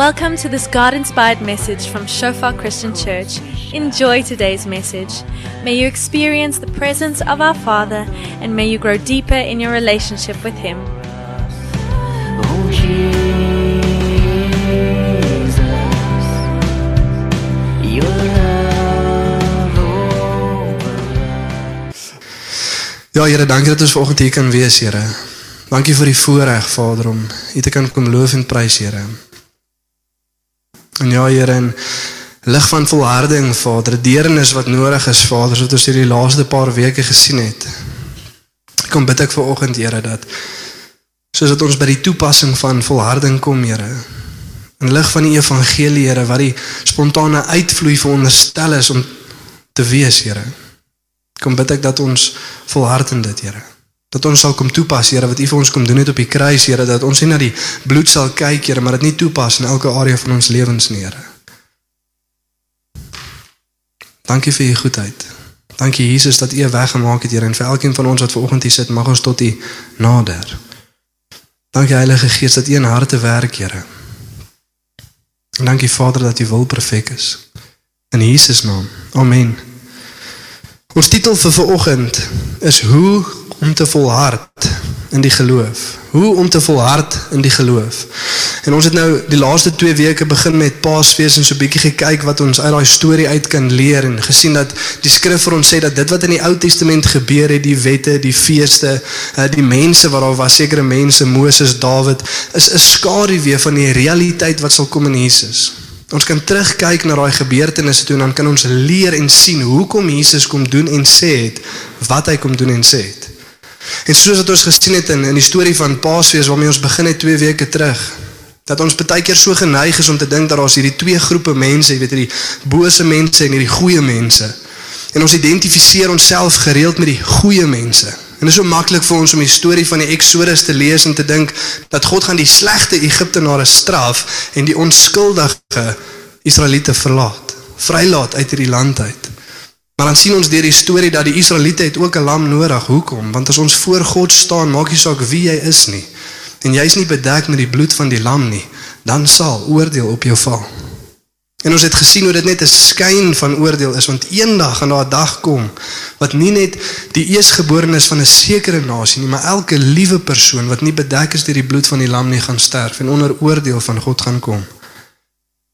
Welcome to this God inspired message from Shofar Christian Church. Enjoy today's message. May you experience the presence of our Father and may you grow deeper in your relationship with Him. Oh Jesus, your love over Ja, Here, dankie dat ons vanoggend hier kan wees, Here. Dankie vir die voorreg, Vader, om hier te kan kom loof en prys, Here. En ja, Here, in lig van volharding, Vader, deernis wat nodig is, Vader, wat ons hierdie laaste paar weke gesien het. Kom bid ek vanoggend, Here, dat soos dat ons by die toepassing van volharding kom, Here. In lig van die evangelie, Here, wat die spontane uitvloei veronderstel is om te wees, Here. Kom bid ek dat ons volhard in dit, Here. Dat ons sal kom toepas, Here, wat U vir ons kom doen het op die kruis, Here, dat ons nie na die bloed sal kyk, Here, maar dit nie toepas in elke area van ons lewens nie, Here. Dankie vir U goedheid. Dankie Jesus dat U 'n weg gemaak het, Here, en vir elkeen van ons wat ver oggend hier sit, mag ons tot U nader. Dankie Heilige Gees dat U in harte werk, Here. En dankie Vader dat U wil perfek is. In Jesus naam. Amen. Ons titel vir vanoggend is hoe om te volhard in die geloof. Hoe om te volhard in die geloof. En ons het nou die laaste 2 weke begin met Paasfees en so 'n bietjie gekyk wat ons uit daai storie uit kan leer en gesien dat die skrif vir ons sê dat dit wat in die Ou Testament gebeur het, die wette, die feeste, eh, die mense wat daar was, sekere mense, Moses, Dawid, is 'n skaduwee van die realiteit wat sal kom in Jesus. Ons kan terugkyk na daai gebeurtenisse toe en dan kan ons leer en sien hoekom Jesus kom doen en sê het wat hy kom doen en sê het. En soos wat ons gesien het in in die storie van Paasfees waarmee ons begin het 2 weke terug, dat ons baie keer so geneig is om te dink dat daar's hierdie twee groepe mense, jy weet hierdie bose mense en hierdie goeie mense. En ons identifiseer onsself gereeld met die goeie mense. En dit is so maklik vir ons om die storie van die Exodus te lees en te dink dat God gaan die slegte Egiptenare straf en die onskuldige Israeliete verlaat, vrylaat uit hierdie land uit. Maar dan sien ons deur die storie dat die Israeliete het ook 'n lam nodig. Hoekom? Want as ons voor God staan, maak nie saak wie jy is nie. En jy's nie bedek met die bloed van die lam nie, dan sal oordeel op jou val. En ons het gesien hoe dit net 'n skyn van oordeel is want eendag gaan daar 'n dag kom wat nie net die eersgeborenes van 'n sekere nasie nie, maar elke liewe persoon wat nie bedek is deur die bloed van die lam nie gaan sterf en onder oordeel van God gaan kom.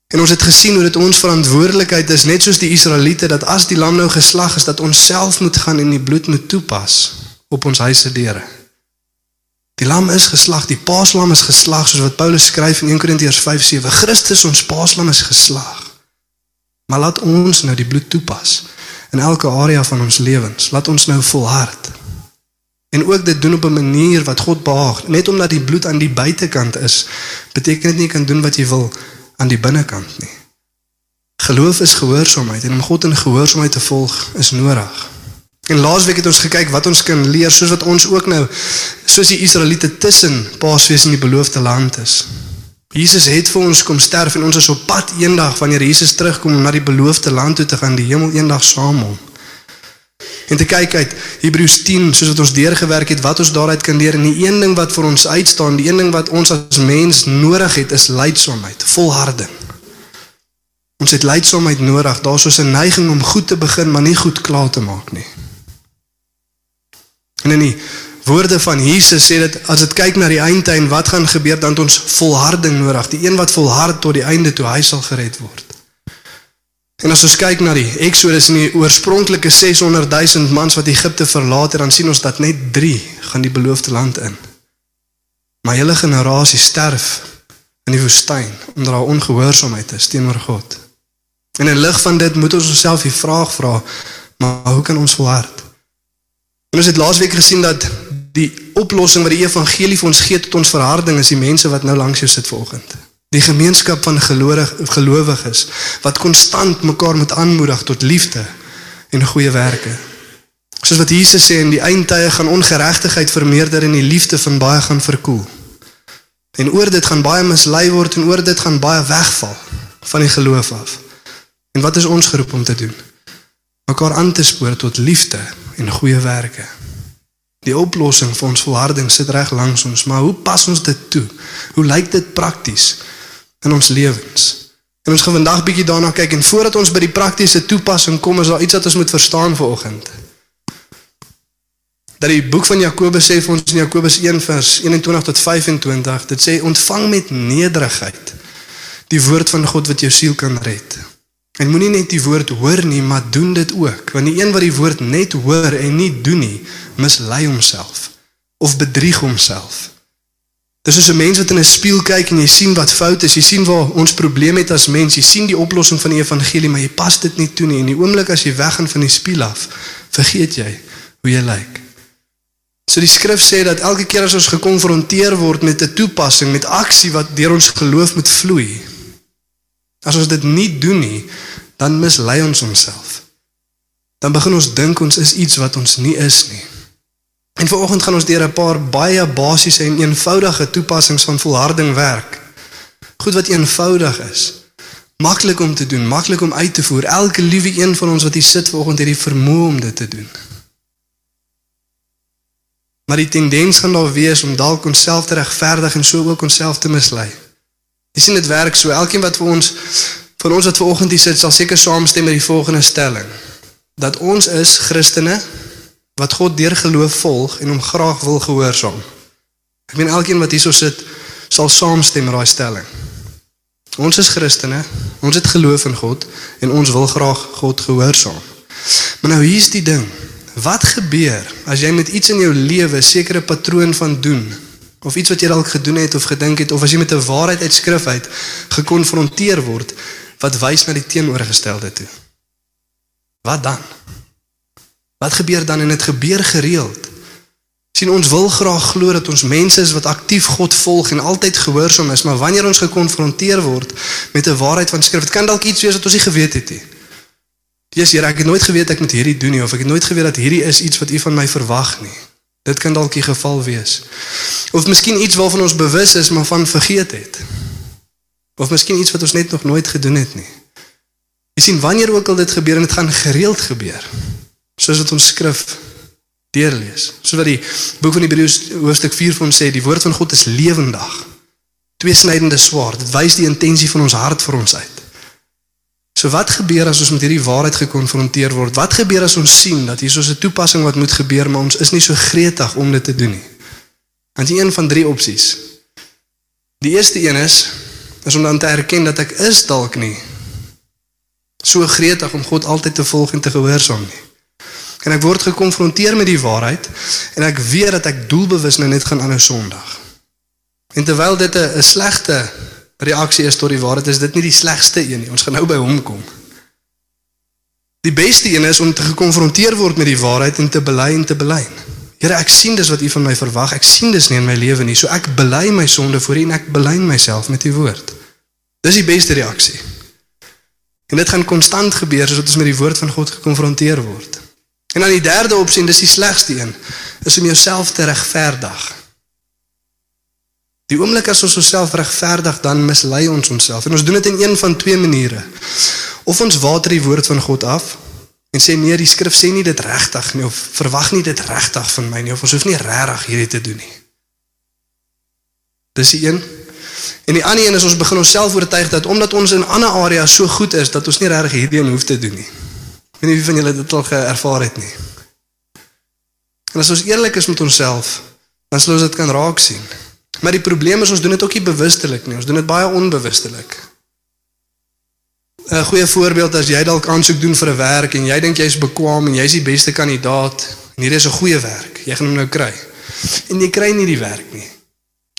En ons het gesien hoe dit ons verantwoordelikheid is net soos die Israeliete dat as die lam nou geslag is dat ons self moet gaan en die bloed moet toepas op ons huise deure. Die lam is geslag, die paaslam is geslag soos wat Paulus skryf in 1 Korintiërs 5:7. Christus ons paaslam is geslag. Maar laat ons nou die bloed toepas in elke area van ons lewens. Laat ons nou volhard. En ook dit doen op 'n manier wat God behaag. Net omdat die bloed aan die buitekant is, beteken dit nie jy kan doen wat jy wil aan die binnekant nie. Geloof is gehoorsaamheid en om God in gehoorsaamheid te volg is nodig. En laasweek het ons gekyk wat ons kan leer soos wat ons ook nou soos die Israeliete tussen Paasfees en die beloofde land is. Jesus het vir ons kom sterf en ons is op pad eendag wanneer Jesus terugkom om na die beloofde land toe te gaan, die hemel eendag saam hom. En te kyk uit Hebreërs 10 soos wat ons deurgewerk het wat ons daaruit kan leer en die een ding wat vir ons uitstaan, die een ding wat ons as mens nodig het is leidsaamheid, volharding. Ons het leidsaamheid nodig. Daar's so 'n neiging om goed te begin maar nie goed klaar te maak nie. En in die woorde van Jesus sê dit as dit kyk na die eindtyd wat gaan gebeur dan het ons volharding nodig. Die een wat volhard tot die einde toe hy sal gered word. En as ons kyk na die Exodus en die oorspronklike 600 000 mans wat Egipte verlaat het, dan sien ons dat net 3 gaan die beloofde land in. Maar hele generasie sterf in die woestyn omdat daar ongehoorsaamheid is teenoor God. En in lig van dit moet ons onsself die vraag vra, maar hoe kan ons volhard? En ons het laasweek gesien dat die oplossing wat die evangelie vir ons gee tot ons verharding is die mense wat nou langs jou sit vanoggend. Die gemeenskap van gelowiges wat konstant mekaar moet aanmoedig tot liefde en goeie werke. Soos wat Jesus sê in die eindtye gaan ongeregtigheid vermeerder en die liefde van baie gaan verkoel. En oor dit gaan baie mislei word en oor dit gaan baie wegval van die geloof af. En wat is ons geroep om te doen? Mekaar aan te spoor tot liefde en goeie werke. Die oplossing vir ons volharding sit reg langs ons, maar hoe pas ons dit toe? Hoe lyk dit prakties? In ons lewens. En ons gaan vandag bietjie daarna kyk en voordat ons by die praktiese toepassing kom, is daar iets wat ons moet verstaan vanoggend. Dat die boek van Jakobus sê vir ons in Jakobus 1 vers 21 tot 25, dit sê ontvang met nederigheid die woord van God wat jou siel kan red. En moenie net die woord hoor nie, maar doen dit ook, want die een wat die woord net hoor en nie doen nie, mislei homself of bedrieg homself. Dis soos 'n mens wat in 'n spieël kyk en jy sien wat fout is, jy sien waar ons probleem het as mens, jy sien die oplossing van die evangelie, maar jy pas dit nie toe nie en die oomblik as jy weggaan van die spieël af, vergeet jy hoe jy lyk. So die skrif sê dat elke keer as ons gekonfronteer word met 'n toepassing, met aksie wat deur ons geloof moet vloei, as ons dit nie doen nie, dan mislei ons onsself. Dan begin ons dink ons is iets wat ons nie is nie. En vanoggend gaan ons deur 'n paar baie basiese en eenvoudige toepassings van volharding werk. Goed wat eenvoudig is. Maklik om te doen, maklik om uit te voer. Elke liewe een van ons wat hier sit vanoggend het die vermoë om dit te doen. Maar die tendens gaan daar wees om dalk onsself te regverdig en so ook onsself te mislei. Jy sien dit werk so. Elkeen wat vir ons van ons wat vanoggend hier sit, sal seker saamstem met die volgende stelling: dat ons is Christene wat God deur geloof volg en hom graag wil gehoorsaam. Ek meen elkeen wat hierso sit sal saamstem met daai stelling. Ons is Christene, ons het geloof in God en ons wil graag God gehoorsaam. Maar nou hier's die ding. Wat gebeur as jy met iets in jou lewe sekere patroon van doen of iets wat jy dalk gedoen het of gedink het of as jy met 'n waarheid uit skrif uit gekonfronteer word wat wys na die teenoorgestelde toe? Wat dan? Wat gebeur dan en dit gebeur gereeld? sien ons wil graag glo dat ons mense is wat aktief God volg en altyd gehoorsaam is, maar wanneer ons gekonfronteer word met 'n waarheid van skrif, dit kan dalk iets wees wat ons nie geweet het nie. Jesus, Here, ek het nooit geweet ek moet hierdie doen nie of ek het nooit geweet dat hierdie is iets wat U van my verwag nie. Dit kan dalk die geval wees. Of miskien iets waarvan ons bewus is maar van vergeet het. Of miskien iets wat ons net nog nooit gedoen het nie. Jy sien wanneer ook al dit gebeur en dit gaan gereeld gebeur soos wat ons skrif deurlees. Soos wat die boek van Hebreërs hoofstuk 4 vir ons sê, die woord van God is lewendig. Tweesnydende swaard. Dit wys die intensie van ons hart vir ons uit. So wat gebeur as ons met hierdie waarheid gekonfronteer word? Wat gebeur as ons sien dat hier so 'n toepassing wat moet gebeur, maar ons is nie so gretig om dit te doen nie? Want die een van drie opsies. Die eerste een is is om dan te erken dat ek is dalk nie so gretig om God altyd te volg en te gehoorsaam nie en ek word gekonfronteer met die waarheid en ek weet dat ek doelbewus nou net gaan aanhou Sondag. En terwyl dit 'n slegte reaksie is tot die waarheid, is dit nie die slegste een nie. Ons gaan nou by hom kom. Die beste een is om te gekonfronteer word met die waarheid en te bely en te bely. Here, ek sien dis wat U van my verwag. Ek sien dis nie in my lewe nie. So ek bely my sonde voor U en ek bely myself met U woord. Dis die beste reaksie. En dit gaan konstant gebeur soos ons met die woord van God gekonfronteer word. En dan die derde opsie, dis die slegste een, is om jouself te regverdig. Die oomblik as ons onsself regverdig, dan mislei ons onsself. En ons doen dit in een van twee maniere. Of ons water die woord van God af en sê nee, die skrif sê nie dit regtig nie of verwag nie dit regtig van my nie of ons hoef nie regtig hierdie te doen nie. Dis die een. En die ander een is ons begin onsself oortuig dat omdat ons in ander areas so goed is dat ons nie regtig hierdie een hoef te doen nie. Ek weet nie wie van julle dit al geervaar het nie. En as ons eerlik is met onsself, dan sal ons dit kan raak sien. Maar die probleem is ons doen dit ook nie bewustelik nie. Ons doen dit baie onbewustelik. 'n Goeie voorbeeld as jy dalk aansoek doen vir 'n werk en jy dink jy's bekwam en jy's die beste kandidaat en hier is 'n goeie werk. Jy gaan hom nou kry. En jy kry nie die werk nie.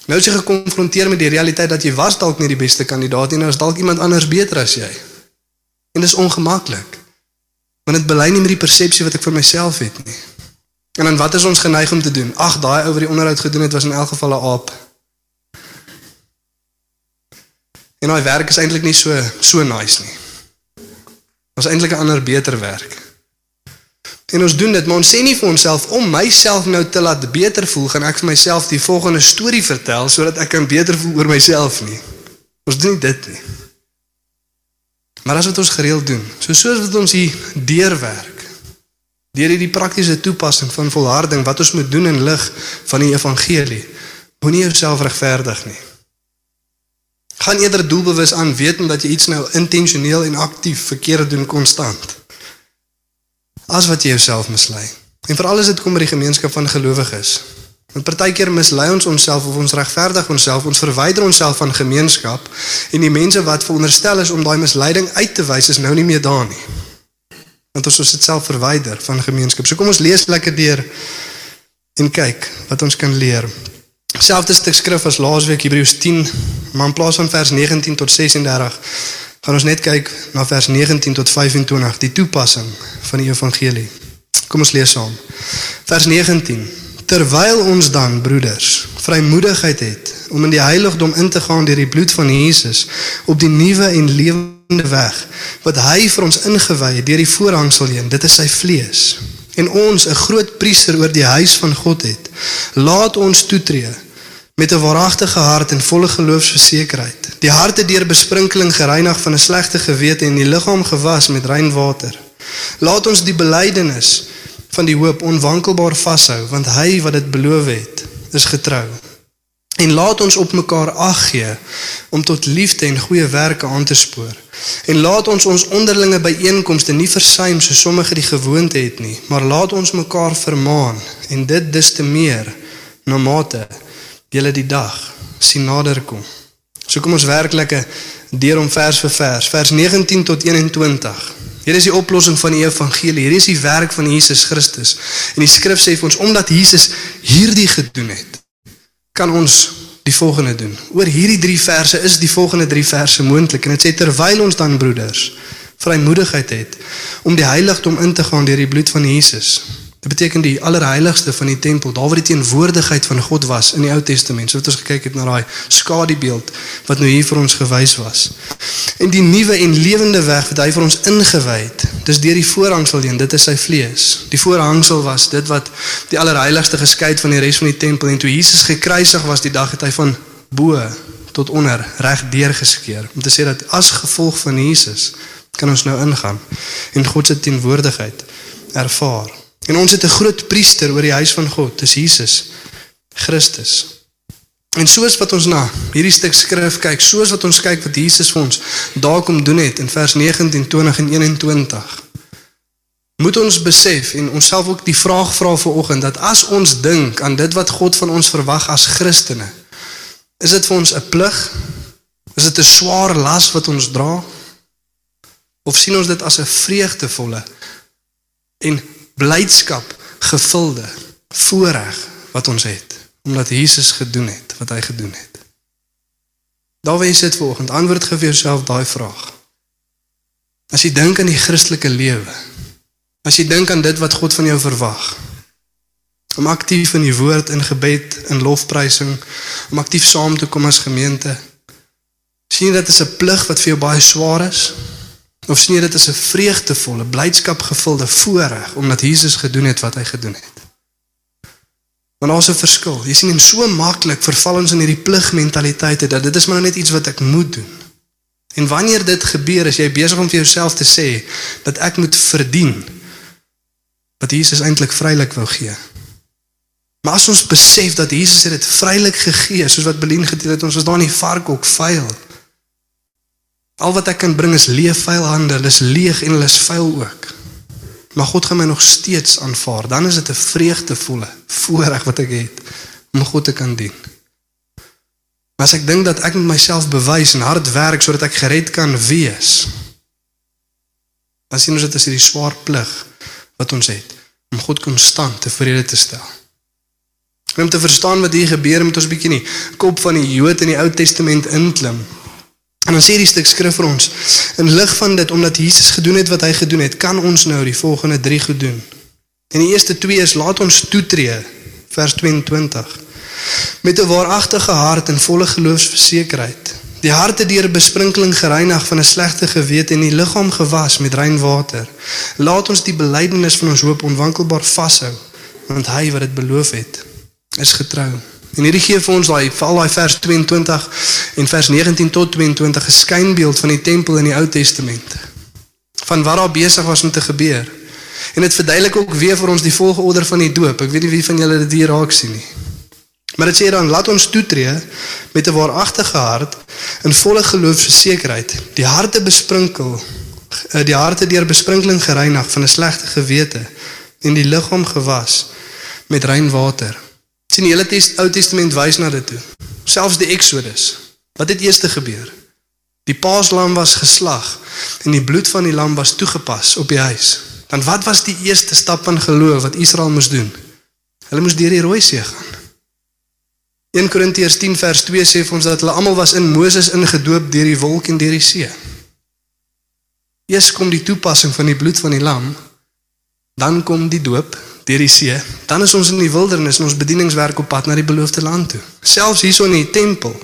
Nou as jy gekonfronteer met die realiteit dat jy was dalk nie die beste kandidaat nie, nou is dalk iemand anders beter as jy. En dis ongemaklik. Want dit belei nie met die persepsie wat ek van myself het nie. En dan wat is ons geneig om te doen? Ag, daai ou wat die onderhoud gedoen het was in elk geval 'n aap. En daai werk is eintlik nie so so nice nie. Ons eintlik 'n ander beter werk. En ons doen dit, maar ons sê nie vir onsself om myself nou te laat beter voel, gaan ek vir myself die volgende storie vertel sodat ek kan beter voel oor myself nie. Ons doen dit nie. Maar as wat ons gereeld doen, so soos wat ons hier deurwerk, deur hierdie praktiese toepassing van volharding wat ons moet doen in lig van die evangelie, moenie jouself regverdig nie. Gaan eerder doelbewus aan wetend dat jy iets nou intentioneel en aktief verkeerd doen konstant. As wat jy jouself mislei. En veral as dit kom by die gemeenskap van gelowiges. Want partykeer mislei ons onsself of ons regverdig onsself, ons verwyder onsself van gemeenskap en die mense wat veronderstel is om daai misleiding uit te wys is nou nie meer daar nie. Want ons is dit self verwyder van gemeenskap. So kom ons lees lekker deur en kyk wat ons kan leer. Selfde stuk skrif as laasweek Hebreërs 10, maar in plaas van vers 19 tot 36 gaan ons net kyk na vers 19 tot 25, die toepassing van die evangelie. Kom ons lees saam. Vers 19 Terwyl ons dan broeders vrymoedigheid het om in die heiligdom in te gaan deur die bloed van Jesus op die nuwe en lewende weg wat hy vir ons ingewy het deur die voorhangsel heen. Dit is sy vlees. En ons 'n groot priester oor die huis van God het laat ons toetree met 'n waaragtige hart en volle geloofsversekerheid. Die harte deur besprinkeling gereinig van 'n slegte gewete en die liggaam gewas met rein water. Laat ons die belydenis van die hoop onwankelbaar vashou want hy wat dit beloof het is getrou. En laat ons op mekaar ag gee om tot liefde en goeie werke aan te spoor. En laat ons ons onderlinge byeenkomste nie versuim so sommige die gewoonte het nie, maar laat ons mekaar vermaan en dit dis te meer na mate julle die dag sien naderkom. So kom ons werklike deur om vers vir vers, vers 19 tot 21. Hier is die oplossing van die evangelie. Hier is die werk van Jesus Christus. En die skrif sê vir ons omdat Jesus hierdie gedoen het, kan ons die volgende doen. Oor hierdie 3 verse is die volgende 3 verse moontlik en dit sê terwyl ons dan broeders vrymoedigheid het om die heiligdom in te gaan deur die bloed van Jesus Dit beteken die allerheiligste van die tempel, daar waar die teenwoordigheid van God was in die Ou Testament. So het ons gekyk het na daai skadubeeld wat nou hier vir ons gewys was. En die nuwe en lewende weg wat hy vir ons ingewy het, dis deur die voorhangsel heen, dit is sy vlees. Die voorhangsel was dit wat die allerheiligste geskei het van die res van die tempel en toe Jesus gekruisig was die dag het hy van bo tot onder reg deur geskeer om te sê dat as gevolg van Jesus kan ons nou ingaan en God se teenwoordigheid ervaar. En ons het 'n groot priester oor die huis van God, dis Jesus Christus. En soos wat ons na hierdie stuk skrif kyk, soos wat ons kyk wat Jesus vir ons daar kom doen het in vers 19, 20 en 21. Moet ons besef en onsself ook die vraag vra vir oggend dat as ons dink aan dit wat God van ons verwag as Christene, is dit vir ons 'n plig? Is dit 'n swaar las wat ons dra? Of sien ons dit as 'n vreugdevolle en blydskap gevulde voorreg wat ons het omdat Jesus gedoen het wat hy gedoen het. Daar wens dit volgende antwoord gee vir jouself daai vraag. As jy dink aan die Christelike lewe, as jy dink aan dit wat God van jou verwag, om aktief in die woord in gebed en lofprysing, om aktief saam te kom as gemeente, sien jy dit is 'n plig wat vir jou baie swaar is? Of sien jy dit as 'n vreugdevolle, blydskapgevulde voorreg omdat Jesus gedoen het wat hy gedoen het? Want daar's 'n verskil. Jy sien, en so maklik verval ons in hierdie pligmentaliteite dat dit is maar net iets wat ek moet doen. En wanneer dit gebeur, is jy besig om vir jouself te sê dat ek moet verdien wat Jesus eintlik vrylik wou gee. Maar as ons besef dat Jesus dit vrylik gegee, soos wat Belien gedeel het, ons was daar in die varkhok vuil. Al wat ek kan bring is leë vuil hande, hulle is leeg en hulle is vuil ook. Maar God gaan my nog steeds aanvaar. Dan is dit 'n vreugdevolle voorreg wat ek het om God te kan dien. Maar as ek dink dat ek met myself bewys en hard werk sodat ek gered kan wees, dan sien ons dit as hierdie swaar plig wat ons het om God konstant tevrede te stel. En om te verstaan wat hier gebeur met ons bietjie nie kop van die Jood in die Ou Testament inklim En dan sê die stuk skrif vir ons, in lig van dit omdat Jesus gedoen het wat hy gedoen het, kan ons nou die volgende 3 goed doen. En die eerste 2 is laat ons toetree, vers 22. Met 'n waaragtige hart en volle geloofsversekerheid. Die harte deur besprinkeling gereinig van 'n slegte gewete en die liggaam gewas met rein water. Laat ons die belydenis van ons hoop onwankelbaar vashou, want hy wat dit beloof het, is getrou. En hierdie gee vir ons daai val daai vers 22 en vers 19 tot 22 'n skynbeeld van die tempel in die Ou Testament. Van wat daar besig was om te gebeur. En dit verduidelik ook weer vir ons die volgorde van die doop. Ek weet nie wie van julle dit hier raak sien nie. Maar dit sê dan laat ons toetree met 'n waaragtige hart in volle geloofsversekerheid, die harte besprinkel, eh, die harte deur besprinkeling gereinig van 'n slegte gewete en die liggaam gewas met rein water. Sien die hele tes, Ou Testament wys na dit toe. Selfs die Exodus. Wat het eers gebeur? Die paaslam was geslag en die bloed van die lam was toegepas op die huis. Dan wat was die eerste stap van geloof wat Israel moes doen? Hulle moes deur die Rooi See gaan. 1 Korintiërs 10 vers 2 sê vir ons dat hulle almal was in Moses ingedoop deur die wolk en deur die see. Eers kom die toepassing van die bloed van die lam, dan kom die doop deur die see, dan is ons in die wildernis en ons bedieningswerk op pad na die beloofde land toe. Selfs hierso in die tempel.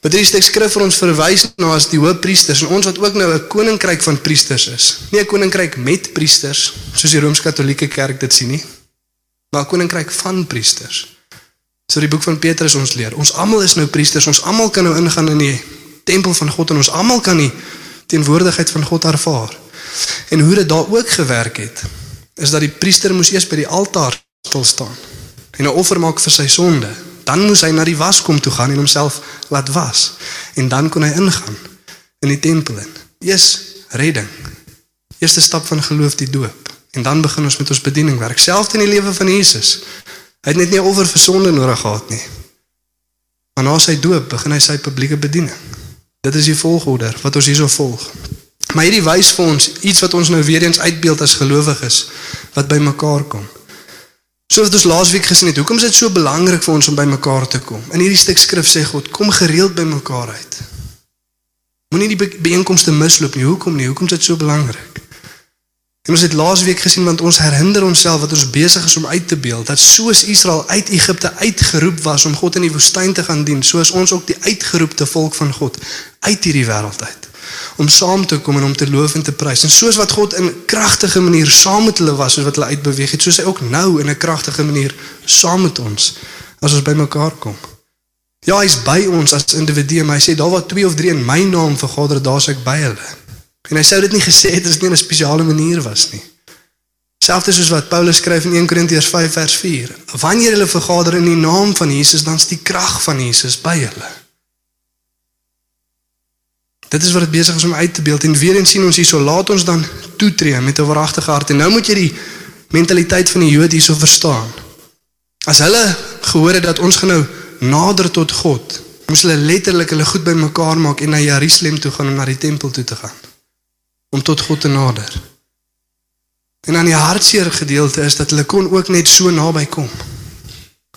Wat hierdie stuk skrif vir ons verwys na as die hoëpriesters en ons wat ook nou 'n koninkryk van priesters is. Nie 'n koninkryk met priesters soos die Rooms-Katolieke Kerk dit sien nie, maar 'n koninkryk van priesters. So die boek van Petrus ons leer, ons almal is nou priesters, ons almal kan nou ingaan in die tempel van God en ons almal kan die teenwoordigheid van God ervaar. En hoe dit daar ook gewerk het, is dat die priester moes eers by die altaar stil staan en 'n offer maak vir sy sonde. Dan moes hy na die waskom toe gaan en homself laat was en dan kon hy ingaan in die tempel in. Eers redding. Eerste stap van geloof die doop en dan begin ons met ons bediening werk. Selfs in die lewe van Jesus. Hy het net nie offer vir sonde nodig gehad nie. Maar na sy doop begin hy sy publieke bediening. Dit is die volgorde wat ons hierso volg. Maar hierdie wys vir ons iets wat ons nou weer eens uitbeeld as gelowiges wat by mekaar kom. So wat ons laasweek gesien het, hoekom is dit so belangrik vir ons om by mekaar te kom? In hierdie stuk skrif sê God, kom gereeld by mekaar uit. Moenie die byeenkomste misloop nie. Hoekom nie? Hoekom is dit so belangrik? En ons het laasweek gesien want ons herinner onsself wat ons besig is om uit te beeld dat soos Israel uit Egipte uitgeroep was om God in die woestyn te gaan dien, soos ons ook die uitgeroepte volk van God uit hierdie wêreld uit om saam te kom en om te loof en te prys. En soos wat God in kragtige manier saam met hulle was, soos wat hulle uitbeweeg het, soos hy ook nou in 'n kragtige manier saam met ons as ons bymekaar kom. Ja, hy's by ons as individue, maar hy sê daar waar twee of drie in my naam vergader, daar's ek by hulle. En hy sou dit nie gesê het as dit nie 'n spesiale manier was nie. Selfs soos wat Paulus skryf in 1 Korintiërs 5 vers 4. Wanneer hulle vergader in die naam van Jesus, dan's die krag van Jesus by hulle. Dit is wat dit besig is om uit te beeld en weer eens sien ons hierso laat ons dan toetree met 'n waaragtige hart en nou moet jy die mentaliteit van die Jode hierso verstaan. As hulle gehoor het dat ons gaan nou nader tot God, moes hulle letterlik hulle goed bymekaar maak en na Jerusalem toe gaan om na die tempel toe te gaan om tot God te nader. En dan die hartseer gedeelte is dat hulle kon ook net so naby kom.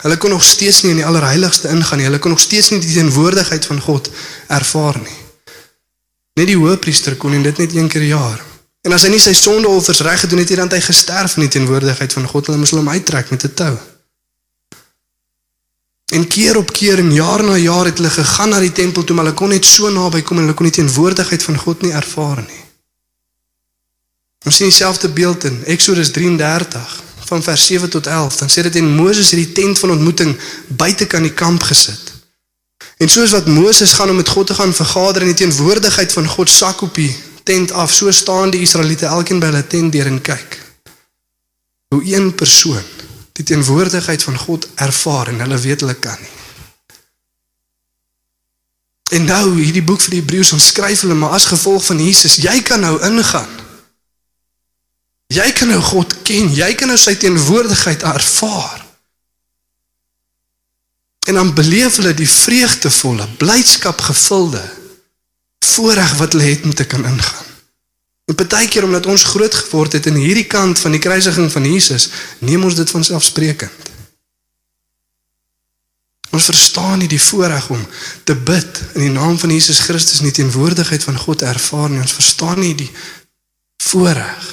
Hulle kon nog steeds nie in die allerheiligste ingaan nie. Hulle kon nog steeds nie die teenwoordigheid van God ervaar nie. Net die hoëpriester kon dit net een keer per jaar. En as hy nie sy sondeoffers reg gedoen het nie, dan het hy gesterf in die teenwoordigheid van God. Hulle moes hom uittrek met 'n tou. En keer op keer en jaar na jaar het hulle gegaan na die tempel toe, maar hulle kon net so naby kom en hulle kon nie teenwoordigheid van God nie ervaar nie. Ons sien dieselfde beeld in Eksodus 33 van vers 7 tot 11. Dan sê dit en Moses het die tent van ontmoeting buite kan die kamp gesit. En soos wat Moses gaan om met God te gaan vergader in die teenwoordigheid van God sak op die tent af, so staan die Israeliete elkeen by hulle tent deur en kyk. Hoe een persoon die teenwoordigheid van God ervaar en hulle weet hulle kan nie. En nou hierdie boek vir die Hebreërs onskryf hulle maar as gevolg van Jesus, jy kan nou ingaan. Jy kan nou God ken, jy kan nou sy teenwoordigheid ervaar. En dan beleef hulle die vreugdevolle, blydskap gevulde voorreg wat hulle het om te kan ingaan. En partykeer omdat ons groot geword het in hierdie kant van die kruisiging van Jesus, neem ons dit van selfsprekend. Ons verstaan nie die voorreg om te bid in die naam van Jesus Christus nie teenwoordigheid van God ervaar nie. Ons verstaan nie die voorreg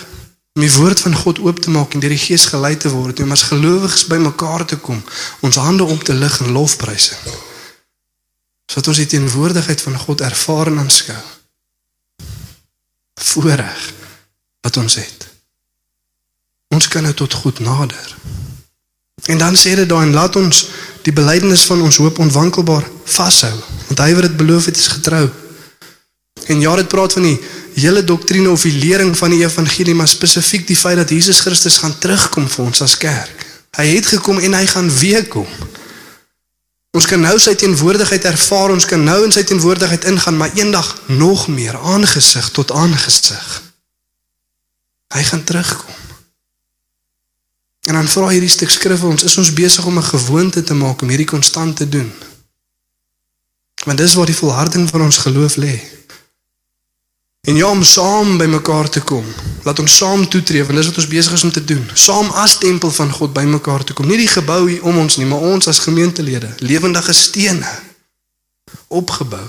om die woord van God oop te maak en deur die Gees gelei te word om as gelowiges bymekaar te kom, ons hande op te lig in lofprysing. Sodat ons die teenwoordigheid van God ervaar en aanskou. Voorreg wat ons het. Ons kan nou tot God nader. En dan sê dit daarin laat ons die belydenis van ons hoop onwankelbaar vashou, want hy wat dit beloof het is getrou. En ja, dit praat van die hele doktrine of die lering van die evangelie, maar spesifiek die feit dat Jesus Christus gaan terugkom vir ons as kerk. Hy het gekom en hy gaan weer kom. Ons kan nou sy teenwoordigheid ervaar, ons kan nou in sy teenwoordigheid ingaan, maar eendag nog meer aangesig tot aangesig. Hy gaan terugkom. En dan vra hierdie stuk skrif ons, is ons besig om 'n gewoonte te maak om hierdie konstant te doen? Want dis waar die volharding van ons geloof lê. En ja, om saam by mekaar te kom. Laat ons saam toetree want dis wat ons besig is om te doen. Saam as tempel van God by mekaar te kom. Nie die gebou hier om ons nie, maar ons as gemeentelede, lewendige stene opgebou.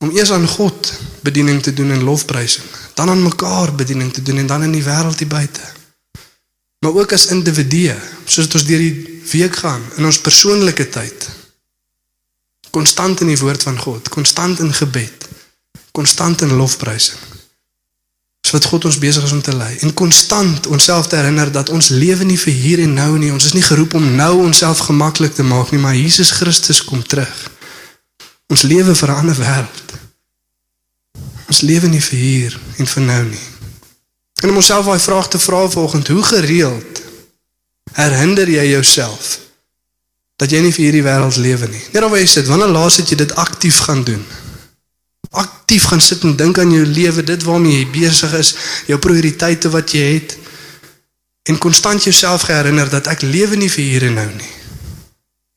Om eers aan God bediening te doen en lofprysing, dan aan mekaar bediening te doen en dan in die wêreld hier buite. Maar ook as individue, soos dit ons deur die week gaan in ons persoonlike tyd. Konstant in die woord van God, konstant in gebed konstant in lofprysing. Dis wat God ons besig is om te lei en konstant onsself te herinner dat ons lewe nie vir hier en nou nie. Ons is nie geroep om nou onsself gemaklik te maak nie, maar Jesus Christus kom terug. Ons lewe vir 'n ander wêreld. Ons lewe nie vir hier en vir nou nie. En om onsself daai vraag te vra volgens hoe gereeld herinner jy jouself dat jy nie vir hierdie wêreld lewe nie. Net of jy sit, wanneer laas het jy dit aktief gaan doen? Aktief gaan sit en dink aan jou lewe, dit waarmee jy besig is, jou prioriteite wat jy het en konstant jouself herinner dat ek lewe nie vir hier en nou nie.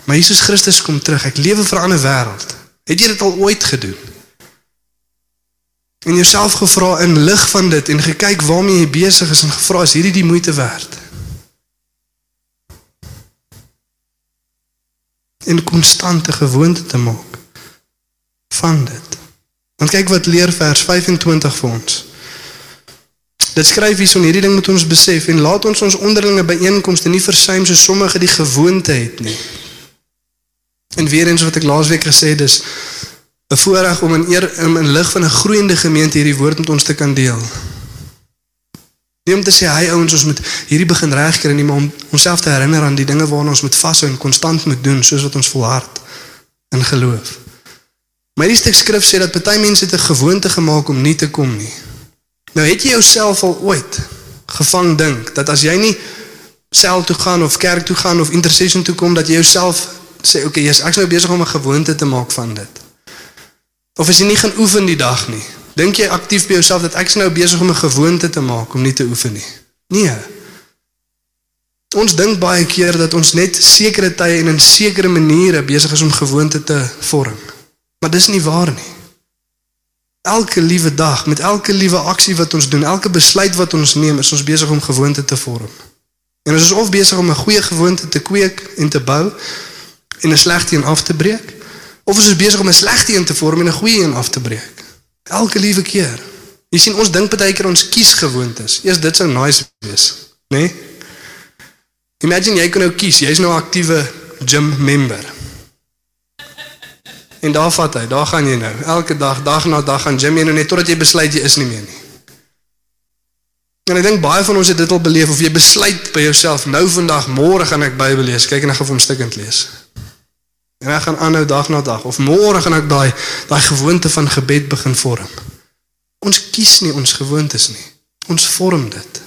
Maar Jesus Christus kom terug. Ek lewe vir 'n ander wêreld. Het jy dit al ooit gedoen? En jouself gevra in lig van dit en gekyk waarmee jy besig is en gevra is hierdie die moeite werd? En konstante gewoonte te maak van dit. Want kyk wat leer vers 25 vir ons. Dit skryf hier so hierdie ding moet ons besef en laat ons ons onderlinge byeenkomste nie versuim so sommige die gewoonte het nie. En weer eens wat ek laasweek gesê het is 'n voorreg om in eer in, in lig van 'n groeiende gemeente hierdie woord met ons te kan deel. Om te sê hy ouens ons moet hierdie begin regkry nie, maar om onsself te herinner aan die dinge waarna ons moet vashou en konstant moet doen soos wat ons volhard in geloof. Hierdie stuk skrif sê dat baie mense 'n gewoonte gemaak om nie te kom nie. Nou het jy jouself al ooit gevang dink dat as jy nie sel toe gaan of kerk toe gaan of intercession toe kom dat jy jouself sê oké, okay, jy's ek's nou besig om 'n gewoonte te maak van dit. Of as jy nie gaan oefen die dag nie, dink jy aktief by jouself dat ek's nou besig om 'n gewoonte te maak om nie te oefen nie. Nee. Ons dink baie keer dat ons net sekere tye en in sekere maniere besig is om gewoonte te vorm. Maar dis nie waar nie. Elke liewe dag, met elke liewe aksie wat ons doen, elke besluit wat ons neem, is ons besig om gewoonte te vorm. En ons is of besig om 'n goeie gewoonte te kweek en te bou en 'n slegte een af te breek, of ons is besig om 'n slegte een te vorm en 'n goeie een af te breek. Elke liewe keer. Jy sien ons dink baie keer ons kies gewoontes. Eers dit sou nice wees, né? Nee? Imagine jy kan nou kies, jy's nou 'n aktiewe gym member. En daar vat hy, daar gaan jy nou. Elke dag, dag na dag gaan gym jy nou net totdat jy besluit jy is nie meer nie. En ek dink baie van ons het dit al beleef of jy besluit by jouself nou vandag, môre gaan ek Bybel lees. Kyk en ek gaan hom stukkend lees. En ek gaan aanhou dag na dag of môre gaan ek daai daai gewoonte van gebed begin vorm. Ons kies nie ons gewoontes nie. Ons vorm dit.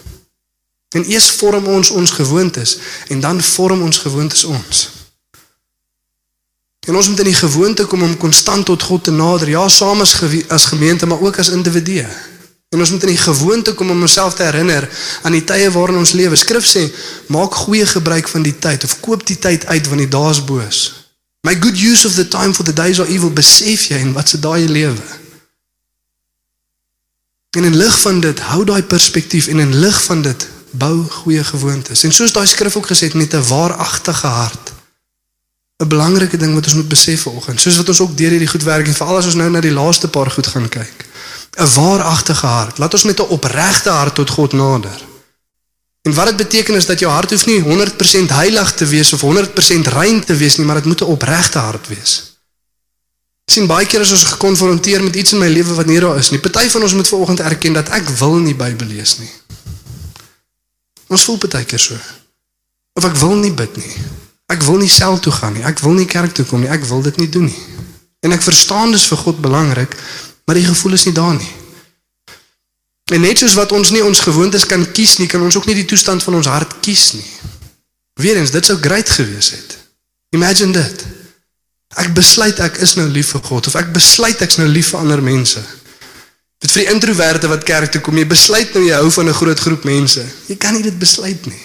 En eers vorm ons ons gewoontes en dan vorm ons gewoontes ons. En ons moet in die gewoonte kom om konstant tot God te nader, ja, saam as as gemeente, maar ook as individue. En ons moet in die gewoonte kom om onsself te herinner aan die tye waarin ons lewe. Skrif sê, maak goeie gebruik van die tyd of koop die tyd uit want die dae is boos. My good use of the time for the days are evil. Besef jy en wat se daai lewe? En in lig van dit, hou daai perspektief en in lig van dit, bou goeie gewoontes. En soos daai skrif ook gesê het met 'n waaragtige hart 'n belangrike ding wat ons moet besef vanoggend, soos wat ons ook deur hierdie goed werk en veral as ons nou na die laaste paar goed gaan kyk. 'n Waaragtige hart. Laat ons met 'n opregte hart tot God nader. En wat dit beteken is dat jou hart hoef nie 100% heilig te wees of 100% rein te wees nie, maar dit moet 'n opregte hart wees. Ek sien baie keer as ons gekonfronteer met iets in my lewe wat nie daar is nie. Party van ons moet vanoggend erken dat ek wil nie Bybel lees nie. Ons voel baie keer so. Of ek wil nie bid nie. Ek wil nie self toe gaan nie. Ek wil nie kerk toe kom nie. Ek wil dit nie doen nie. En ek verstaan dis vir God belangrik, maar die gevoel is nie daar nie. En net soos wat ons nie ons gewoontes kan kies nie, kan ons ook nie die toestand van ons hart kies nie. Weerens, dit sou great gewees het. Imagine dit. Ek besluit ek is nou lief vir God of ek besluit ek's nou lief vir ander mense. Dit vir die introverte wat kerk toe kom, jy besluit nou jy hou van 'n groot groep mense. Jy kan nie dit besluit nie.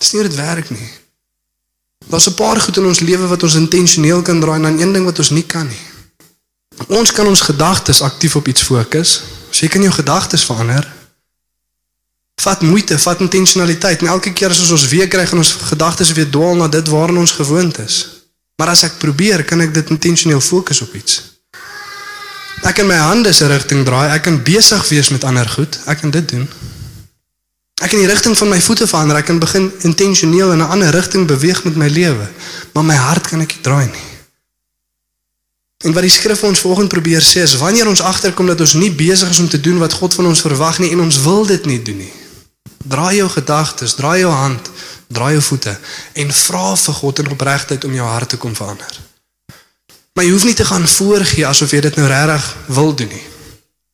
Dis nie hoe dit werk nie. Daar's 'n paar goed in ons lewe wat ons intentioneel kan draai en dan een ding wat ons nie kan nie. Ons kan ons gedagtes aktief op iets fokus. So jy kan jou gedagtes verander. Vat moeite, vat intentionaliteit. En elke keer as ons weer kry, gaan ons gedagtes weer dwaal na dit waarna ons gewoond is. Maar as ek probeer, kan ek dit intentioneel fokus op iets. Ek kan my hande se rigting draai. Ek kan besig wees met ander goed. Ek kan dit doen. Ek kan die rigting van my voete verander. Ek kan begin intentioneel in 'n ander rigting beweeg met my lewe. Maar my hart kan ek nie draai nie. En wat die skrif ons vanoggend probeer sê is wanneer ons agterkom dat ons nie besig is om te doen wat God van ons verwag nie en ons wil dit nie doen nie. Draai jou gedagtes, draai jou hand, draai jou voete en vra vir God in opregtheid om jou hart te kom verander. Maar jy hoef nie te gaan voorgee asof jy dit nou regtig wil doen nie.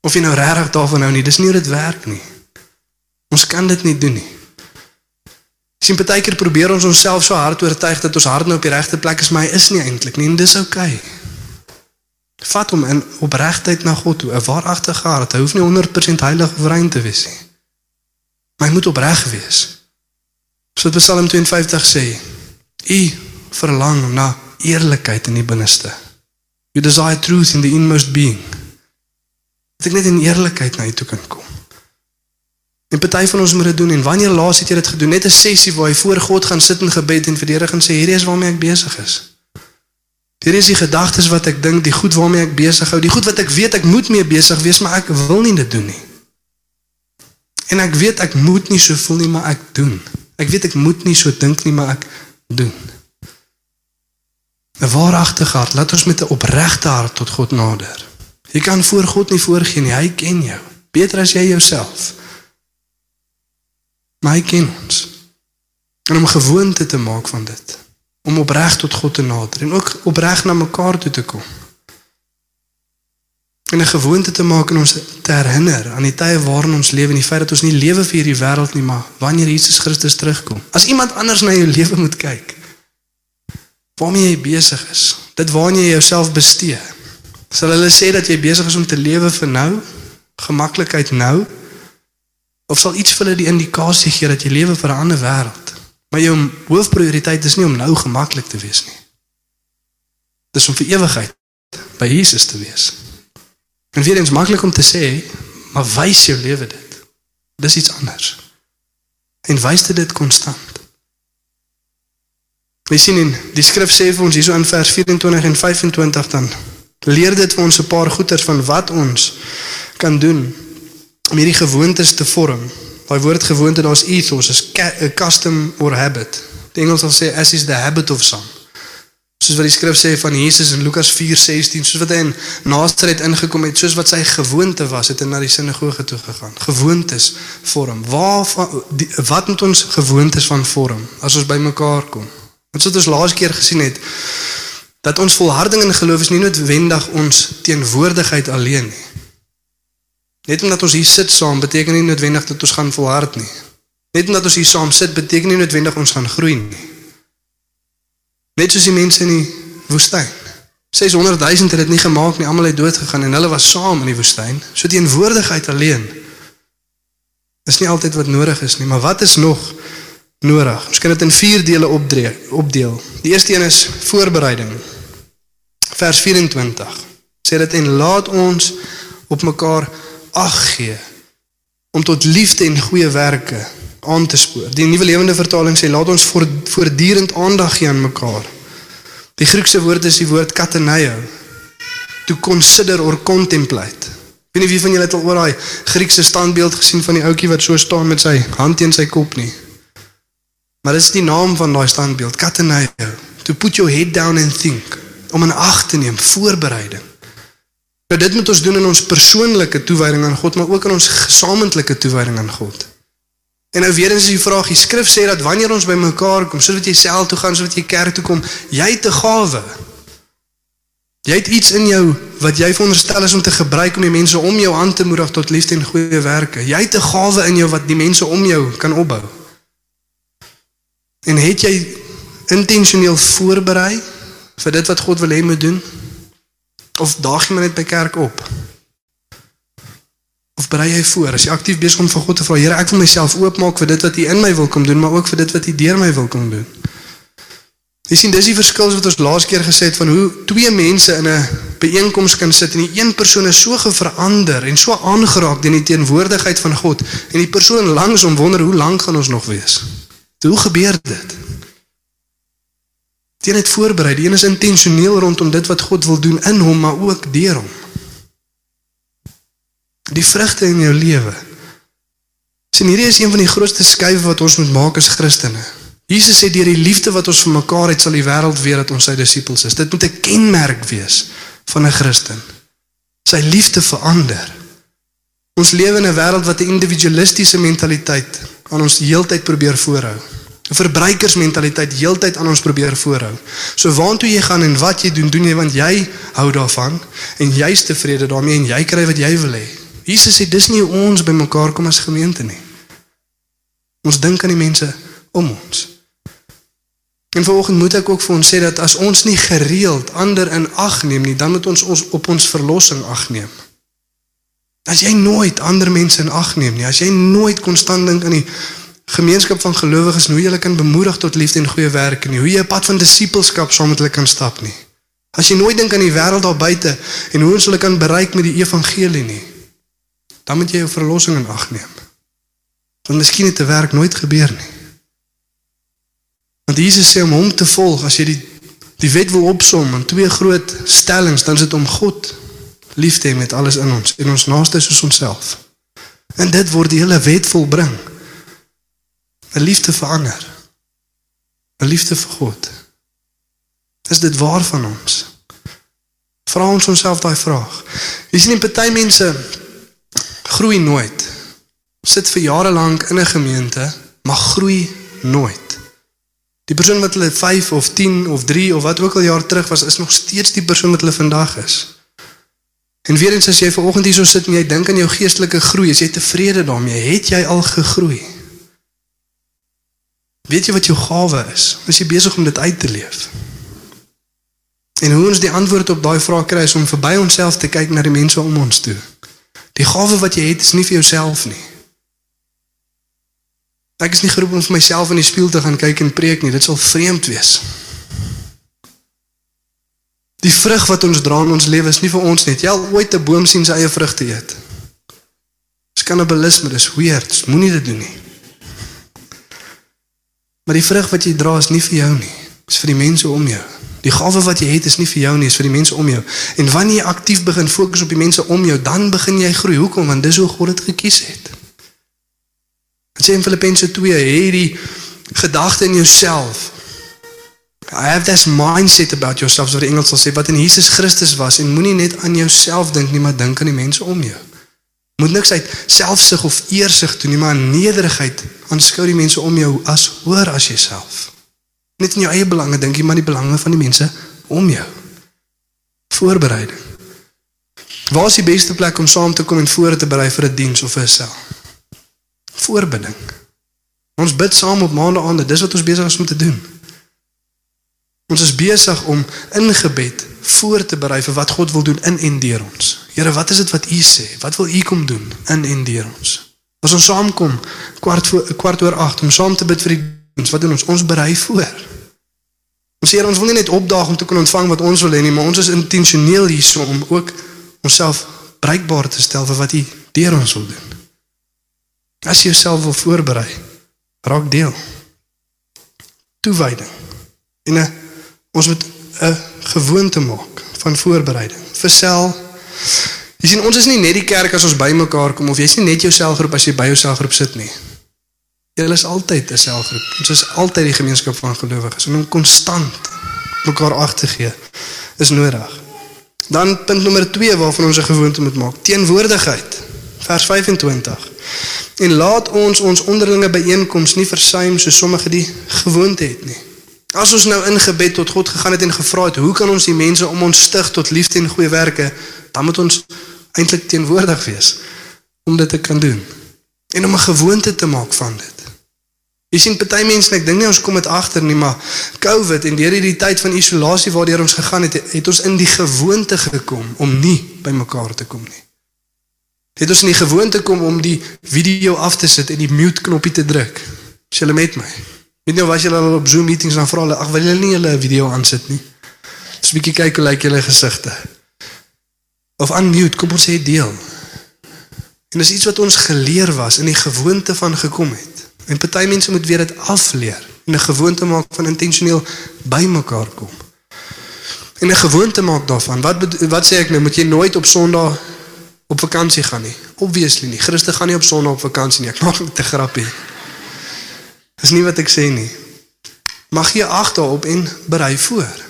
Of jy nou regtig daarvan hou nie, dis nie hoe dit werk nie. Ons kan dit nie doen nie. Sien baie keer probeer ons onsself so hard oortuig dat ons hart nou op die regte plek is, maar hy is nie eintlik nie en dis oukei. Okay. Vat hom in opregtheid na God toe, 'n waaragtige hart. Hy hoef nie 100% heilig of rein te wees nie. Maar hy moet opreg wees. So Psalm 52 sê: "U verlang na eerlikheid in die binneste. You desire truth in the inmost being." Dat ek net in eerlikheid na U toe kan kom. En party van ons moet dit doen en wanneer laas het jy dit gedoen? Net 'n sessie waar jy voor God gaan sit in gebed en verdedig en sê hierdie is waarmee ek besig is. Hierdie is die gedagtes wat ek dink, die goed waarmee ek besig hou, die goed wat ek weet ek moet mee besig wees, maar ek wil nie dit doen nie. En ek weet ek moet nie so voel nie, maar ek doen. Ek weet ek moet nie so dink nie, maar ek doen. 'n Waaragtige hart, laat ons met 'n opregte hart tot God nader. Jy kan voor God nie voorgee nie, hy ken jou. Beter as jy jouself. Maar hy ken ons. En om gewoonte te maak van dit om opreg tot God te nader en ook opreg na mekaar toe te kom. En 'n gewoonte te maak en ons te herinner aan die tye waarin ons lewe en die feit dat ons nie lewe vir hierdie wêreld nie, maar wanneer Jesus Christus terugkom. As iemand anders na jou lewe moet kyk, waarmee jy besig is, dit waarna jy jouself bestee. Sal hulle sê dat jy besig is om te lewe vir nou, gemaklikheid nou, of sal iets vir hulle die indikasie gee dat jy lewe vir 'n ander wêreld? Maar jou hoofprioriteit is nie om nou gemaklik te wees nie. Dis om vir ewigheid by Jesus te wees. En weer eens maklik om te sê, maar wys jou lewe dit. Dis iets anders. En wys dit dit konstant. Ons sien in die skrif sê vir ons hierso in vers 24 en 25 dan leer dit vir ons 'n paar goeters van wat ons kan doen om hierdie gewoontes te vorm Daai woord gewoonte daar's ethos, is a custom or habit. Die Engels sal sê as is the habit of some. Soos wat die skrif sê van Jesus in Lukas 4:16, soos wat hy in Nasaret ingekom het, soos wat sy gewoonte was, het hy na die sinagoge toe gegaan. Gewoontes vorm. Waar die, wat moet ons gewoontes van vorm as ons bymekaar kom? Wat soos ons laas keer gesien het dat ons volharding in geloof is nie noodwendig ons teenwoordigheid alleen nie. Net omdat ons hier sit saam beteken nie noodwendig dat ons gaan volhard nie. Net omdat ons hier saam sit beteken nie noodwendig ons gaan groei nie. Net soos die mense in die woestyn. 600 000 het dit nie gemaak nie, almal het dood gegaan en hulle was saam in die woestyn. So teenwoordigheid alleen is nie altyd wat nodig is nie, maar wat is nog nodig? Ons kan dit in 4 dele opdree, opdeel. Die eerste een is voorbereiding. Vers 24 sê dit en laat ons op mekaar ag gee om tot liefde en goeie werke aan te spoor. Die nuwe lewende vertaling sê laat ons voortdurend aandag gee aan mekaar. Die Griekse woord is die woord kateneio. To consider or contemplate. Weet nie wie van julle het al oor daai Griekse standbeeld gesien van die ouetjie wat so staan met sy hand teen sy kop nie. Maar dis die naam van daai standbeeld, kateneio. To put your head down and think. Om in ag te neem, voorbereiding. Nou dit moet ons doen in ons persoonlike toewyding aan God, maar ook in ons gesamentlike toewyding aan God. En nou weer eens is die vraag, die skrif sê dat wanneer ons by mekaar kom, soos wat jy self toe gaan, soos wat jy kerk toe kom, jy het 'n gawe. Jy het iets in jou wat jy veronderstel is om te gebruik om die mense om jou aan te moedig tot liefde en goeie werke. Jy het 'n gawe in jou wat die mense om jou kan opbou. En het jy intentioneel voorberei vir dit wat God wil hê moet doen? Of daag jy maar net by kerk op? Of berei jy voor? As jy aktief besig om van God te vra, Here, ek wil myself oopmaak vir dit wat U in my wil kom doen, maar ook vir dit wat U deur my wil kom doen. Jy sien, dis die verskil wat ons laas keer gesê het van hoe twee mense in 'n byeenkoms kan sit en die een persoon is so geverander en so aangeraak deur die teenwoordigheid van God en die persoon langs hom wonder hoe lank gaan ons nog wees. Hoe gebeur dit? Die een het voorberei, die een is intentioneel rondom dit wat God wil doen in hom, maar ook deur hom. Die vrugte in jou lewe. Sien, hierdie is een van die grootste skuwe wat ons moet maak as Christene. Jesus sê deur die liefde wat ons vir mekaar het, sal die wêreld weet dat ons sy disippels is. Dit moet 'n kenmerk wees van 'n Christen. Sy liefde verander. Ons lewe in 'n wêreld wat 'n individualistiese mentaliteit aan ons heeltyd probeer voorhou. 'n Verbruikersmentaliteit heeltyd aan ons probeer voorhou. So waantoe jy gaan en wat jy doen, doen jy want jy hou daarvan en jy's tevrede daarmee en jy kry wat jy wil hê. Jesus sê dis nie ons bymekaar kom as gemeente nie. Ons dink aan die mense om ons. En vanoggend moet ek ook vir ons sê dat as ons nie gereeld ander in ag neem nie, dan moet ons ons op ons verlossing ag neem. As jy nooit ander mense in ag neem nie, as jy nooit konstant dink aan die gemeenskap van gelowiges en hoe jy hulle kan bemoedig tot liefde en goeie werke nie, hoe jy 'n pad van disippelskap saam met hulle kan stap nie. As jy nooit dink aan die wêreld daar buite en hoe ons hulle kan bereik met die evangelie nie, dan moet jy jou verlossing in ag neem. Want miskien het 'n werk nooit gebeur nie. Want Jesus sê om hom te volg, as jy die die wet wil opsom in twee groot stellings, dan is dit om God lief te hê met alles in ons en ons naaste soos onsself. En dit word die hele wet volbring. 'n Liefde vir ander. 'n Liefde vir God. Is dit waar van ons? Vra ons onsself daai vraag. Jy sien, party mense groei nooit. Sit vir jare lank in 'n gemeente, maar groei nooit. Die persoon wat hulle 5 of 10 of 3 of wat ook al jaar terug was, is nog steeds die persoon wat hulle vandag is. En weer eens as jy vanoggend hierso sit en jy dink aan jou geestelike groei, is jy tevrede daarmee? Het jy al gegroei? Weet jy wat jou gawe is? Is jy besig om dit uit te leef? En hoe ons die antwoord op daai vraag kry is om verby onsself te kyk na die mense om ons toe. Die gawe wat jy het is nie vir jouself nie. Ek is nie geroep om vir myself in die spieël te gaan kyk en preek nie. Dit sal vreemd wees. Die vrug wat ons dra in ons lewe is nie vir ons net. Jy al ooit 'n boom sien sy eie vrugte eet. Dis kannibalisme, dis weird. Moenie dit doen nie. Maar die vrug wat jy dra is nie vir jou nie. Dis vir die mense om jou. Die gawe wat jy het is nie vir jou nie, is vir die mense om jou. En wanneer jy aktief begin fokus op die mense om jou, dan begin jy groei. Hoekom? Want dis hoe God dit gekies het. Dit sê in Filippense 2, hê die gedagte in jouself. I have this mindset about yourself, so die Engels sal sê wat in Jesus Christus was en moenie net aan jouself dink nie, maar dink aan die mense om jou. Moet niks uit selfsug of eersug doen nie, maar nederigheid aanskou die mense om jou as hoër as jouself. Net in jou eie belange dink jy maar die belange van die mense om jou. Voorbereiding. Waar is die beste plek om saam te kom en voor te berei vir 'n diens of 'n sel? Voorbidding. Ons bid saam op maandagaande, dis wat ons besig is om te doen. Ons is besig om in gebed voor te berei vir wat God wil doen in en deur ons. Here, wat is dit wat U sê? Wat wil U kom doen in en deur ons? As ons saamkom kwart voor kwart oor 8 om saam te bid vir die diens, wat doen ons? Ons berei voor. Ons sê ons wil nie net opdaag om te kon ontvang wat ons wil hê nie, maar ons is intentioneel hierso om ook onsself bereikbaar te stel vir wat U deur ons wil doen. As jy jouself wil voorberei, raak deel. Toewyding. En 'n ons moet 'n gewoonte maak van voorbereiding. Versel. Jy sien ons is nie net die kerk as ons bymekaar kom of jy's nie net jou selgroep as jy by jou selgroep sit nie. Jy is altyd 'n selgroep. Ons is altyd die gemeenskap van gelowiges en om konstant mekaar ag te gee is nodig. Dan punt nommer 2 waarvan ons 'n gewoonte moet maak, teenwoordigheid. Vers 25. En laat ons ons onderlinge byeenkomste nie versuim so sommige die gewoonte het nie. As ons nou in gebed tot God gegaan het en gevra het, hoe kan ons die mense om ons stig tot liefde en goeie werke, dan moet ons eintlik teenwoordig wees om dit te kan doen. En om 'n gewoonte te maak van dit. Jy sien party mense, en ek dink nie ons kom dit agter nie, maar COVID en deur hierdie tyd van isolasie waardeur ons gegaan het, het ons in die gewoonte gekom om nie by mekaar te kom nie. Het ons in die gewoonte kom om die video af te sit en die mute knoppie te druk. Is julle met my? Weet nie of as julle al op Zoom meetings dan vra hulle, ag wil julle nie julle video aansit nie. Dis 'n bietjie kyk hoe lyk julle gesigte. Of unmute, kom ons sê deel. En dis iets wat ons geleer was in die gewoonte van gekom het. En party mense moet weer dit afleer en 'n gewoonte maak van intentioneel bymekaar kom. En 'n gewoonte maak daarvan. Wat wat sê ek nou? Moet jy nooit op Sondag op vakansie gaan nie? Obviously nie. Christen gaan nie op Sondag op vakansie nie. Ek maak net 'n grappie. Dis nie wat ek sê nie. Mag jy ag daarop en berei voor.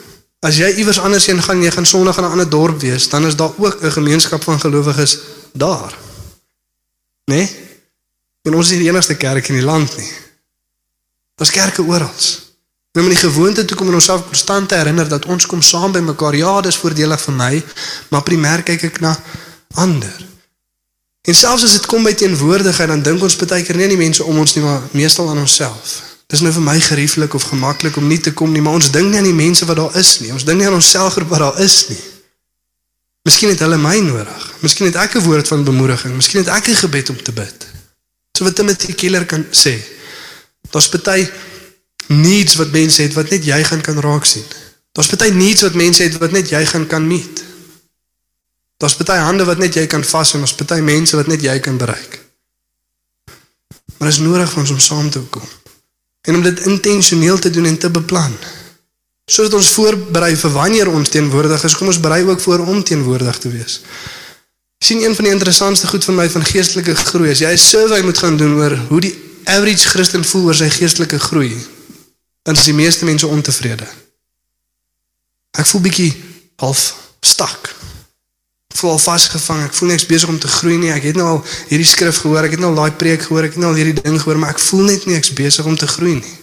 As jy iewers anders heen gaan, jy gaan Sondag in 'n ander dorp wees, dan is daar ook 'n gemeenskap van gelowiges daar. Né? Nee? En ons is nie die enigste kerk in die land nie. Daar's kerke oral. Om in die gewoonte toe kom en onsself konstant te herinner dat ons kom saam by mekaar. Ja, dis voordelig vir my, maar primêr kyk ek na ander. En selfs as dit kom by teenwoordigheid, dan dink ons baie keer nie aan die mense om ons nie, maar meestal aan onsself. Dis nou vir my gerieflik of gemaklik om nie te kom nie, maar ons dink nie aan die mense wat daar is nie. Ons dink nie aan onsself wat daar is nie. Miskien het hulle my nodig. Miskien het ek 'n woord van bemoediging. Miskien het ek 'n gebed om te bid. So wat Timothy Keller kan sê. Daar's baie needs wat mense het wat net jy gaan kan raak sien. Daar's baie needs wat mense het wat net jy gaan kan meet. Daar's baie hande wat net jy kan vas en ons baie mense wat net jy kan bereik. Maar is nodig vir ons om saam te kom. En om dit intentioneel te doen en te beplan. Sodat ons voorberei vir wanneer ons teenwoordig is, kom ons berei ook voor om teenwoordig te wees. Sien een van die interessantste goed van my van geestelike groei is jy 'n survey moet gaan doen oor hoe die average Christen voel oor sy geestelike groei. Dan is die meeste mense ontevrede. Ek voel bietjie half stak voel al vasgevang. Ek voel niks besig om te groei nie. Ek het nou al hierdie skrif gehoor, ek het nou al daai preek gehoor, ek het nou al hierdie ding gehoor, maar ek voel net nie ek's besig om te groei nie.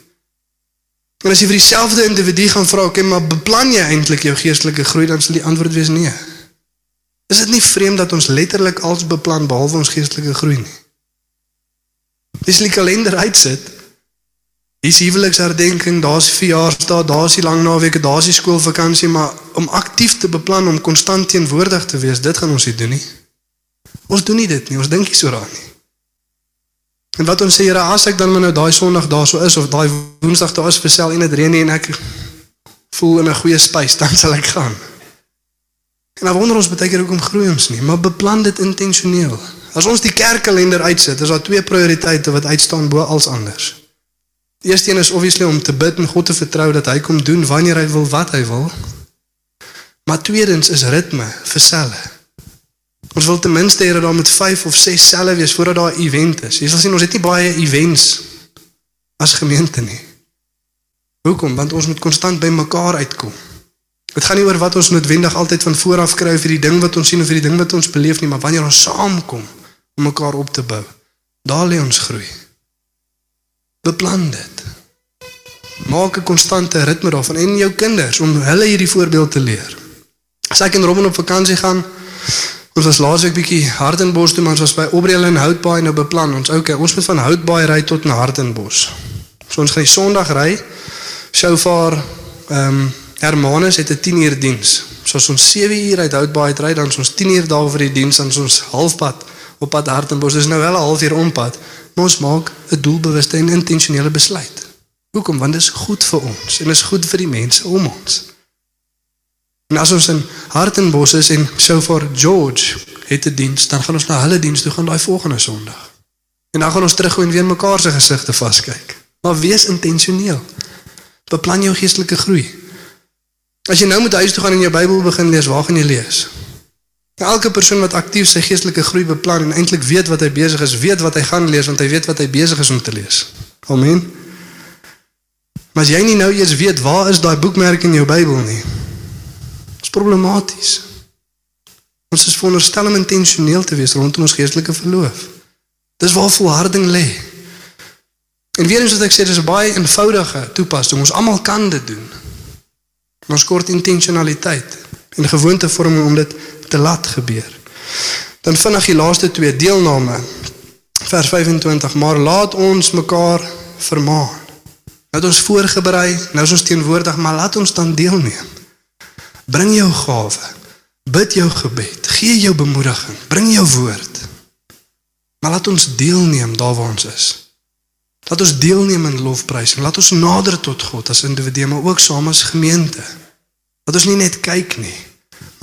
En as jy vir dieselfde individu gaan vra, "Oké, maar beplan jy eintlik jou geestelike groei?" dan sal die antwoord wees nee. Is dit nie vreemd dat ons letterlik alles beplan behalwe ons geestelike groei nie? Dis die kalender uitsit. Dis huweliksherdenking, daar's verjaarsdag, daar's die lang naweke, daar's die skoolvakansie, maar om aktief te beplan om konstant teenwoordig te wees, dit gaan ons nie doen nie. Ons doen nie dit nie, ons dink nie so daaraan nie. En wat ons sê, Here, as ek dan maar nou daai Sondag daar so is of daai Woensdag daar is vir sel en dit reën nie en ek voel in 'n goeie spys, dan sal ek gaan. En dan wonder ons baie keer hoekom groei ons nie, maar beplan dit intentioneel. As ons die kerkkalender uitsit, is daar twee prioriteite wat uitstaan bo als anders. Die eerste een is obviously om te bid en God te vertrou dat hy kom doen wanneer hy wil wat hy wil. Maar tweedens is ritme vir selle. Ons wil ten minste hê dat daar met 5 of 6 selle wees voordat daar 'n event is. Jy sal sien ons het nie baie events as gemeente nie. Hoekom? Want ons moet konstant by mekaar uitkom. Dit gaan nie oor wat ons noodwendig altyd van vooraf kry vir die ding wat ons sien of vir die ding wat ons beleef nie, maar wanneer ons saamkom om mekaar op te bou. Daar lê ons groei. Beplan dit. Maak 'n konstante ritme daarvan en jou kinders om hulle hierdie voorbeeld te leer. As ek en Robin op vakansie gaan, ons was laasweek bietjie Hartenbos toe, maar ons was by Obreel en Houtbaai nou beplan. Ons okay, ons moet van Houtbaai ry tot na Hartenbos. So ons gaan die Sondag ry. Shofar ehm um, Hermanus het 'n 10 uur diens. So as ons 7 uur uit Houtbaai ry, dan is ons 10 uur daar vir die diens en ons halfpad op pad Hartenbos. Dis nou wel 'n halfuur ompad ons maak 'n doelbewuste en intentionele besluit. Hoekom? Want dit is goed vir ons en is goed vir die mense om ons. En as ons in Hartenbos is en so vir George het 'n diens, dan gaan ons na hulle diens toe gaan daai volgende Sondag. En dan gaan ons terug en weer mekaar se gesigte vaskyk. Maar wees intentioneel. Beplan jou geestelike groei. As jy nou moet huis toe gaan en jou Bybel begin lees, waar gaan jy lees? Elke persoon wat aktief sy geestelike groei beplan en eintlik weet wat hy besig is, weet wat hy gaan lees want hy weet wat hy besig is om te lees. Amen. Maar as jy nie nou eers weet waar is daai boekmerk in jou Bybel nie. Dit's problematies. Ons is veronderstel om intentioneel te wees rondom ons geestelike verloof. Dis waar volharding lê. En weer eens wat ek sê, dis 'n baie eenvoudige toepassing. Ons almal kan dit doen. Ons kort intentionaliteit en gewoontevorming om dit te laat gebeur. Dan vinnig die laaste twee deelname. Vers 25: Maar laat ons mekaar vermaan. Nou het ons voorberei, nou is ons teenwoordig, maar laat ons dan deelneem. Bring jou gawe. Bid jou gebed. Gee jou bemoediging. Bring jou woord. Maar laat ons deelneem daar waar ons is. Laat ons deelneem in lofprysing. Laat ons nader tot God as individue, maar ook saam as gemeente. Laat ons nie net kyk nie,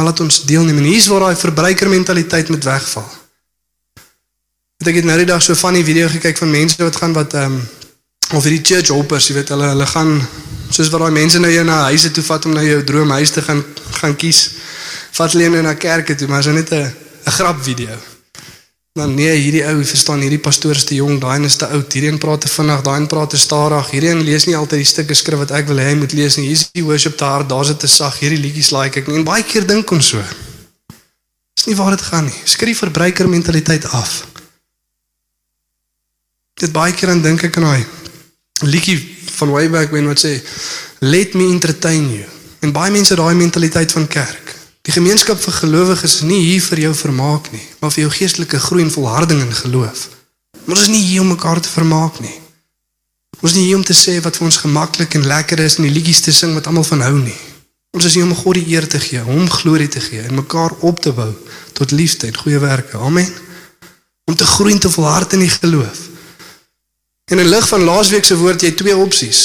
maar laat ons deelneem. En hier's waar daai verbruikermentaliteit moet wegval. Het ek het nou die dag so van die video gekyk van mense wat gaan wat ehm um, of hierdie church hoppers, jy weet hulle hulle gaan soos wat daai mense nou jou na huise toe vat om na jou droomhuis te gaan gaan kies. Vat hulle nou na kerke toe, maar is net 'n 'n grap video. Dan nee, hierdie ou, verstaan, hierdie pastoor is te jonk, daai een is te oud, hierdie een praat te vinnig, daai een praat te stadig, hierdie een lees nie altyd die stukke skrif wat ek wil hê hy moet lees nie. Hier's die worship hard, daar's dit te sag, hierdie liedjies like ek nie. En baie keer dink ons so. Dis nie waar dit gaan nie. Skry verbruiker mentaliteit af. Dit baie keer dan dink ek aan daai liedjie van way back when wat sê let me entertain you. En baie mense daai mentaliteit van kerk. Die gemeenskap vir gelowiges is nie hier vir jou vermaak nie, maar vir jou geestelike groei en volharding in geloof. Maar ons is nie hier om mekaar te vermaak nie. Ons is nie hier om te sê wat vir ons gemaklik en lekker is en die liedjies te sing wat almal van hou nie. Ons is hier om God die eer te gee, hom glorie te gee en mekaar op te bou tot liefde en goeie werke. Amen. Om te groei en te volhard in die geloof. En in lig van laasweek se woord jy twee opsies.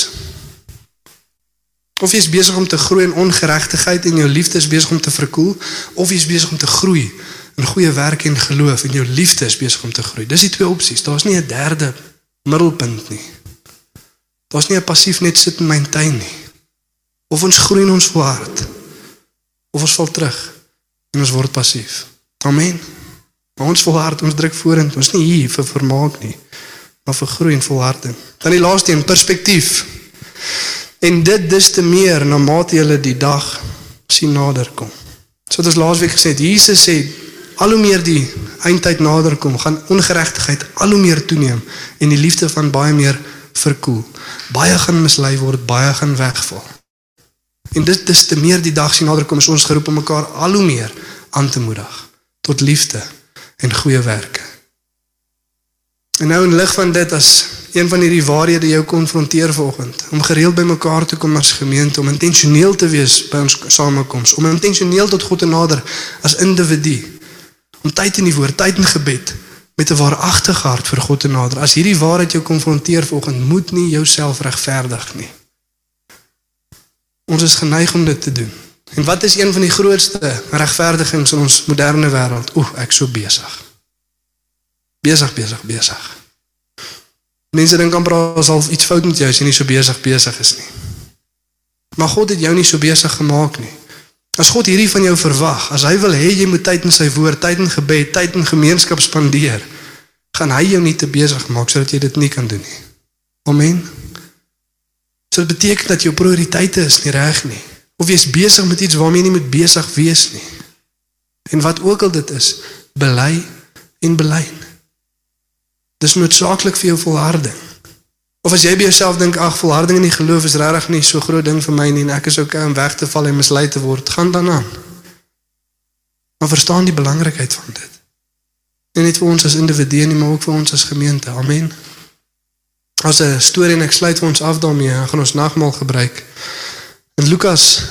Of jy is besig om te groei in ongeregtigheid en jou liefde is besig om te verkoel, of jy is besig om te groei in goeie werk en geloof en jou liefde is besig om te groei. Dis die twee opsies. Daar's nie 'n derde middelpunt nie. Daar's nie 'n passief net sit in my tuin nie. Of ons groei in ons volhard of ons val terug en ons word passief. Amen. Maar ons volhard, ons druk vorentoe. Ons is nie hier vir vermaak nie maar vir groei en volharding. Dan die laaste een, perspektief. En dit dis te meer na mate jy die dag sien nader kom. So wat ons laasweek gesê het, Jesus sê al hoe meer die eindtyd nader kom, gaan ongeregtigheid al hoe meer toeneem en die liefde van baie meer verkoel. Baie gaan mislei word, baie gaan wegval. En dit dis te meer die dag sien nader kom, is ons geroep om mekaar al hoe meer aan te moedig tot liefde en goeie werke. En nou in lig van dit as een van hierdie waarhede jou konfronteer vanoggend om gereeld bymekaar te kom as gemeente om intentioneel te wees by ons samekoms om intentioneel tot God te nader as individu om tyd in die woord tyd in gebed met 'n waaragtige hart vir God te nader. As hierdie waarheid jou konfronteer vanoggend moet nie jouself regverdig nie. Ons is geneig om dit te doen. En wat is een van die grootste regverdigings in ons moderne wêreld? Oek ek so besig. Besig besig besig. Mense dink amper as al iets fout met jou as jy nie so besig besig is nie. Maar God het jou nie so besig gemaak nie. As God hierdie van jou verwag, as hy wil hê jy moet tyd in sy woord, tyd in gebed, tyd in gemeenskap spandeer, gaan hy jou nie te besig maak sodat jy dit nie kan doen nie. Amen. So dit beteken dat jou prioriteite is nie reg nie. Of jy is besig met iets waarmee jy nie moet besig wees nie. En wat ook al dit is, bely en belyn. Dis noodsaaklik vir jou volharding. Of as jy by jouself dink ag volharding in die geloof is regtig nie so groot ding vir my nie en ek is okay om weg te val en mislei te word, gaan dan aan. Maar verstaan die belangrikheid van dit. En net vir ons as individue nie, maar ook vir ons as gemeente. Amen. As 'n storie en ek sluit vir ons af daarmee, gaan ons nagmaal gebruik. In Lukas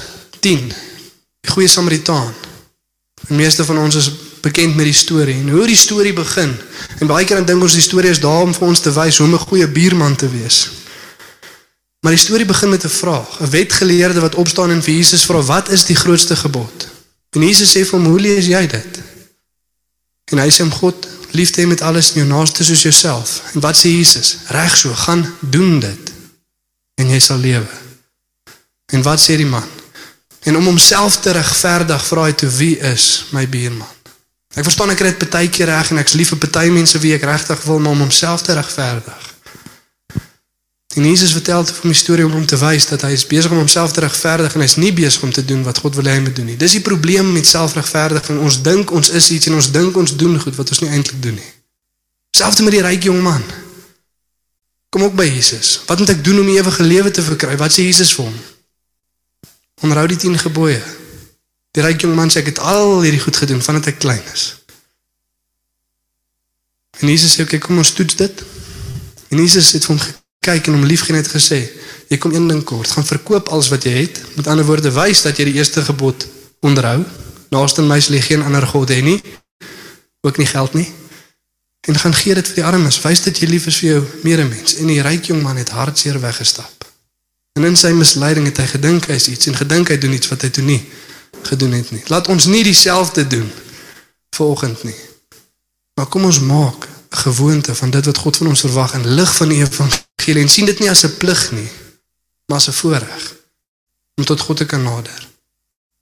10, die goeie Samaritaan. Die meeste van ons is bekend met die storie en hoe die storie begin. En baie keer dan dink ons die storie is daar om vir ons te wys hoe om 'n goeie buurman te wees. Maar die storie begin met 'n vraag. 'n Wetgeleerde wat opstaan en vir Jesus vra wat is die grootste gebod? En Jesus sê vir hom, "Hoe lees jy dit?" En hy sê hom, "God lief hê met alles in jou naaste soos jouself." En wat sê Jesus? "Reg so, gaan doen dit en jy sal lewe." En wat sê die man? En om homself te regverdig, vra hy toe, "Wie is my buurman?" Ek verstaan ek het dit baie keer reg en ek's lief vir baie mense wie ek regtig wil maar om homself te regverdig. En Jesus vertel te vir my storie om hom te wys dat hy is besig om homself te regverdig en hy's nie besig om te doen wat God wil hê hy moet doen nie. Dis die probleem met selfregverdiging. Ons dink ons is iets en ons dink ons doen goed wat ons nie eintlik doen nie. Selfs met die ryk jong man. Kom ook by Jesus. Wat moet ek doen om die ewige lewe te verkry? Wat sê Jesus vir hom? Onderhou die 10 gebooie. Die ryk jong man sê ek het al hierdie goed gedoen vandat ek klein is. En Jesus sê okay, kom ons toets dit. En Jesus het hom kyk en hom liefgeen het gesê, jy kom een ding kort, gaan verkoop alles wat jy het. Met ander woorde, wys dat jy die eerste gebod onderhou. Naaste my sal jy geen ander god hê nie. Ook nie geld nie. En gaan gee dit vir die armes. Wys dat jy lief is vir jou medemens. En die ryk jong man het hartseer weggestap. En in sy misleiding het hy gedink hy's iets en gedink hy doen iets wat hy toe nie gedoen het nie. Laat ons nie dieselfde doen vanoggend nie. Maar kom ons maak 'n gewoonte van dit wat God van ons verwag in lig van die evangelie en sien dit nie as 'n plig nie, maar as 'n voorreg om tot God te kan nader.